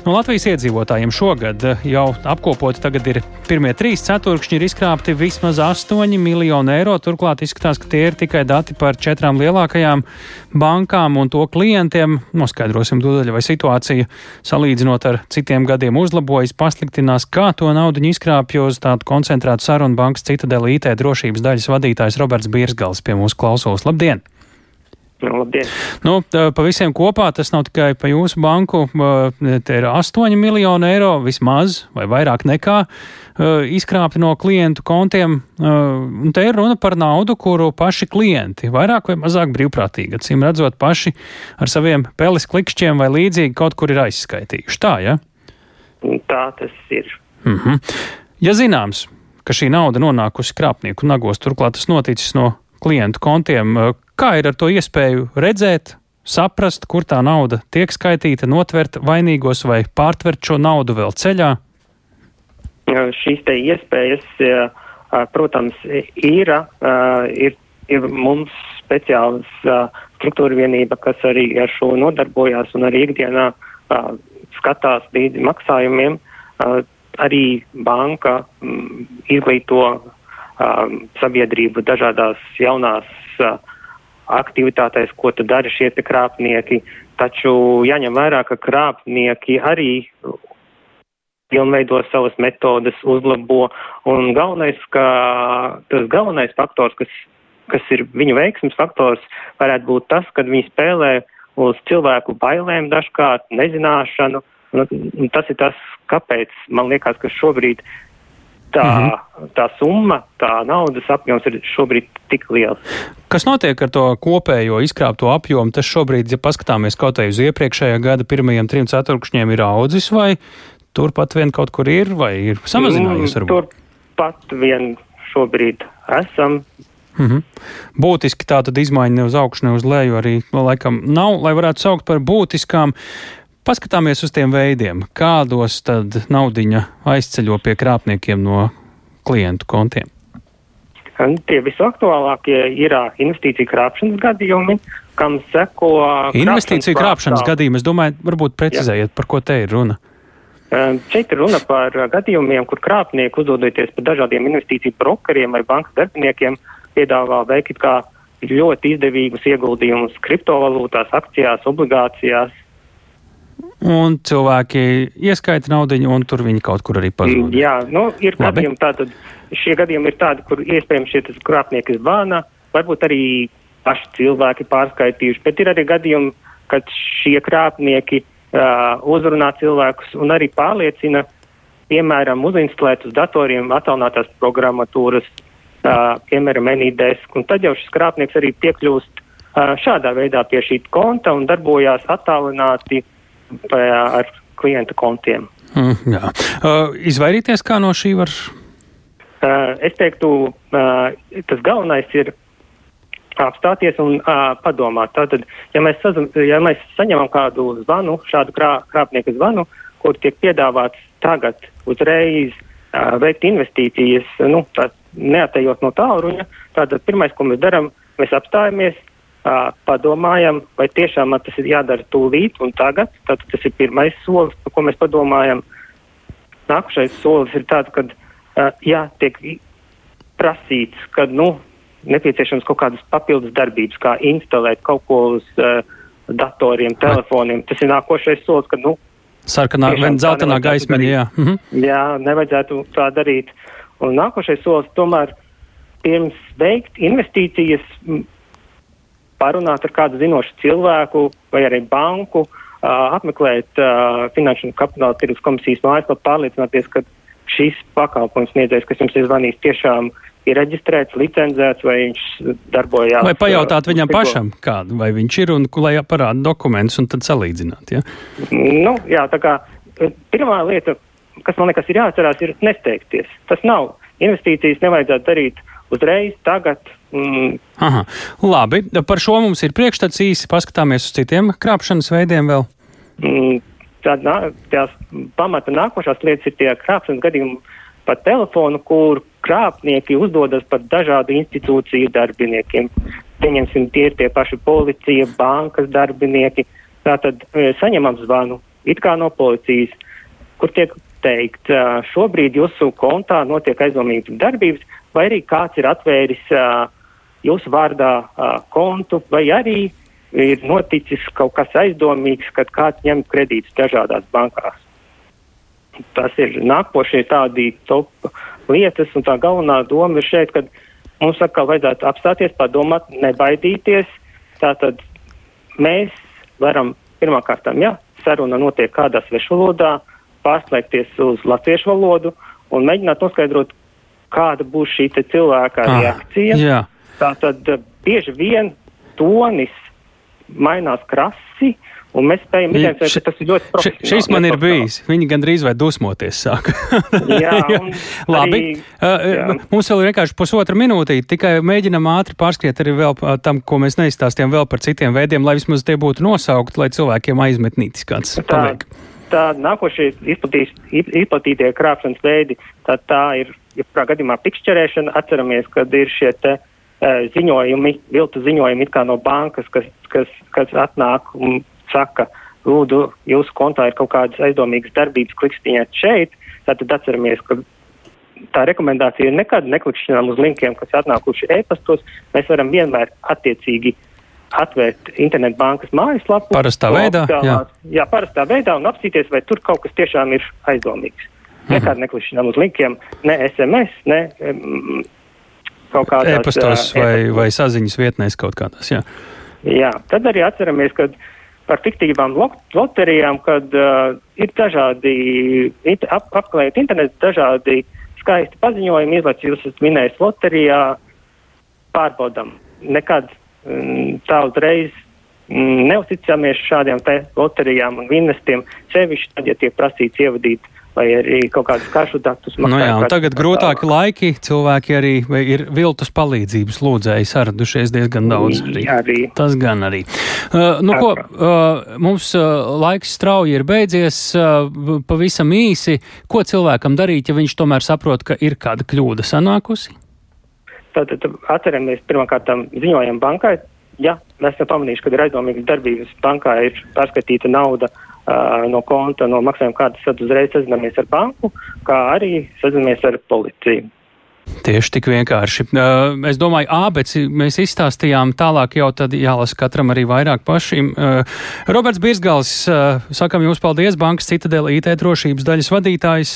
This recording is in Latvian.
No Latvijas iedzīvotājiem šogad jau apkopoti tagad ir pirmie trīs ceturkšņi, ir izkrāpti vismaz 8 miljoni eiro. Turklāt izskatās, ka tie ir tikai dati par četrām lielākajām bankām un to klientiem. Noskaidrosim tūdaļ, vai situācija salīdzinot ar citiem gadiem uzlabojas, pasliktinās, kā to naudu izkrāpj uz tādu koncentrētu sarunu bankas citadeli IT drošības daļas vadītājs Roberts Birsgals pie mūsu klausos. Labdien! Nu, labdien. Nu, pa visiem kopā tas nav tikai pa jūsu banku, te ir 8 miljoni eiro vismaz vai vairāk nekā izkrāpti no klientu kontiem. Un te ir runa par naudu, kuru paši klienti, vairāk vai mazāk brīvprātīgi, acīm redzot, paši ar saviem peles klikšķiem vai līdzīgi kaut kur ir aizskaitījuši. Tā, ja? Tā tas ir. Mm -hmm. Ja zināms, ka šī nauda nonākusi krāpnieku nagos, turklāt tas noticis no klientu kontiem, Kā ir ar to iespēju redzēt, saprast, kur tā nauda tiek skaitīta, notvert vainīgos vai pārtvert šo naudu vēl ceļā? Šīs te iespējas, protams, ir, ir, ir mums speciāls struktūra vienība, kas arī ar šo nodarbojās un arī ikdienā skatās līdzi maksājumiem. Arī banka izglīto sabiedrību dažādās jaunās aktivitātēs, ko tad dara šie krāpnieki. Taču jāņem vērā, ka krāpnieki arī pilnveido savas metodas, uzlabo, un galvenais, ka tas galvenais faktors, kas, kas ir viņu veiksmes faktors, varētu būt tas, ka viņi spēlē uz cilvēku bailēm dažkārt, nezināšanu, un tas ir tas, kāpēc man liekas, ka šobrīd tā, mm -hmm. tā summa, tā naudas apjoms ir šobrīd tik liels. Kas notiek ar to kopējo izkrāpto apjomu? Tas šobrīd, ja paskatāmies kaut vai uz iepriekšējā gada pirmajiem trim ceturkšņiem, ir audzis vai turpat vien kaut kur ir vai ir samazinājies? Mm, turpat vien šobrīd esam. Mm -hmm. Būtiski tā tad izmaiņa ne uz augšu, ne uz leju arī laikam nav, lai varētu saukt par būtiskām. Paskatāmies uz tiem veidiem, kādos tad naudiņa aizceļo pie krāpniekiem no klientu kontiem. Tie visaktuālākie ir investīciju krāpšanas gadījumi, kam seko. Investīciju krāpšanas gadījumi, es domāju, varbūt precizējiet, Jā. par ko te ir runa. Šeit ir runa par gadījumiem, kur krāpnieki uzdodoties par dažādiem investīciju brokeriem vai bankas darbiniekiem piedāvā veikt kā ļoti izdevīgus ieguldījumus kriptovalūtās, akcijās, obligācijās, un cilvēki ieskaita naudu, un tur viņi kaut kur arī pazūd. Jā, nu, ir Labi. gadījumi tātad, šie gadījumi ir tādi, kur iespējams šie krāpnieki zvana, varbūt arī paši cilvēki pārskaitījuši, bet ir arī gadījumi, kad šie krāpnieki uh, uzrunā cilvēkus un arī pārliecina, piemēram, uzinstalēt uz datoriem attālinātās programmatūras, uh, piemēram, Anydesk, un tad jau šis krāpnieks arī piekļūst uh, šādā veidā pie šī konta un darbojās attālināti uh, ar klienta kontiem. Mm, jā. uh, izvairīties kā no šī var? Uh, es teiktu, uh, tas galvenais ir apstāties un uh, padomāt. Tātad, ja mēs, sazum, ja mēs saņemam kādu zvanu, šādu krā, krāpnieku zvanu, kur tiek piedāvāts tagad uzreiz uh, veikt investīcijas, nu, neatejot no tālruņa, tad pirmais, ko mēs darām, mēs apstājamies, uh, padomājam, vai tiešām man tas ir jādara tūlīt un tagad. Tad tas ir pirmais solis, par ko mēs padomājam. Nākošais solis ir tāds, ka uh, jā, tiek prasīts, ka nu, nepieciešams kaut kādas papildus darbības, kā instalēt kaut ko uz uh, datoriem, telefoniem. Tas ir nākošais solis, ka nu, sarkanā vai zeltainā gaismiņa. Jā. Mhm. jā, nevajadzētu tā darīt. Un nākošais solis tomēr pirms veikt investīcijas parunāt ar kādu zinošu cilvēku vai arī banku, apmeklēt Finanšu un kapitāla tirgus komisijas mājaslapu, pārliecināties, ka šis pakalpojums sniedzējs, kas jums ir zvanījis, tiešām ir reģistrēts, licencēts, vai viņš darbojās. Vai pajautāt viņam pašam, kādu, vai viņš ir, un lai parāda dokumentus, un tad salīdzināt, ja? Nu, jā, tā kā pirmā lieta, kas man liekas ir jāatcerās, ir nesteigties. Tas nav. Investīcijas nevajadzētu darīt uzreiz, tagad. Mm. Aha, labi, par šo mums ir priekšstats īsi. Paskatāmies uz citiem krāpšanas veidiem vēl. Mm, Tad tās pamata nākošās lietas ir tie krāpšanas gadījumi pa telefonu, kur krāpnieki uzdodas pat dažādu institūciju darbiniekiem. Pieņemsim, tie ir tie paši policija, bankas darbinieki. Tātad e, saņemam zvanu, it kā no policijas, kur tiek teikt, uh, šobrīd jūsu kontā notiek aizdomīgas darbības, vai arī kāds ir atvēris uh, jūsu vārdā uh, kontu, vai arī ir noticis kaut kas aizdomīgs, kad kāds ņem kredītus dažādās bankās. Tas ir nākošie tādi top lietas, un tā galvenā doma ir šeit, ka mums atkal vajadzētu apstāties, padomāt, nebaidīties. Tātad mēs varam pirmkārt, ja saruna notiek kādā svešvalodā, pārslēgties uz latviešu valodu un mēģināt noskaidrot, kāda būs šī cilvēka ah, reakcija. Jā. Tātad bieži vien tonis mainās krasi, Un mēs spējam identificēt, ka tas ir ļoti profesionāli. Šis man ir bijis. Viņi gandrīz vai dusmoties sāk. jā, Labi. Arī, jā. Mums vēl ir vienkārši pusotra minūtīte. Tikai mēģinam ātri pārskriet arī vēl tam, ko mēs neizstāstījām vēl par citiem veidiem, lai vismaz tie būtu nosaukti, lai cilvēkiem aizmetnītis kāds tā, paliek. Tā nākošie izplatītie krāpšanas veidi, tā, tā ir, ja kurā gadījumā pikšķerēšana, atceramies, kad ir šie te ziņojumi, viltu ziņojumi it kā no bankas, kas, kas, kas atnāk un saka, lūdzu, jūsu kontā ir kaut kādas aizdomīgas darbības, klikšķiņāt šeit, tad atceramies, ka tā rekomendācija ir nekad neklikšķinām uz linkiem, kas atnākuši e-pastos. Mēs varam vienmēr attiecīgi atvērt internetbankas mājaslapu. Parastā veidā? Jā. jā, parastā veidā un apstīties, vai tur kaut kas tiešām ir aizdomīgs. Mhm. Nekad neklikšķinām uz linkiem, ne SMS, ne mm, kaut kādās. E-pastos vai, e vai saziņas vietnēs kaut kādās, jā. Jā, tad arī atceramies, ka par fiktīvām loterijām, kad uh, ir dažādi int, ap, apklājot internetu, dažādi skaisti paziņojumi, izlaiž jūs esat minējis loterijā, pārbaudam. Nekad mm, tā uzreiz mm, neuzticamies šādiem te loterijām un investiem, sevišķi tad, ja tiek prasīts ievadīt uh, vai arī kaut kādus karšu datus. Nu jā, un tagad grūtāki laiki, cilvēki arī ir viltus palīdzības lūdzēji saradušies diezgan daudz. Arī. arī. Tas gan arī. Uh, nu, ko, uh, mums uh, laiks strauji ir beidzies, uh, pavisam īsi. Ko cilvēkam darīt, ja viņš tomēr saprot, ka ir kāda kļūda sanākusi? Tātad atceramies pirmkārt ziņojam bankai, ja mēs esam pamanījuši, ka ir aizdomīgas darbības bankā, ir pārskatīta nauda uh, no konta, no maksājuma kārtas, tad uzreiz sazināmies ar banku, kā arī sazināmies ar policiju. Tieši tik vienkārši. Es domāju, ābeci mēs izstāstījām, tālāk jau tad jālasa katram arī vairāk pašiem. Roberts Birsgals, uh, sakam jums paldies, Bankas Citadela IT drošības daļas vadītājs.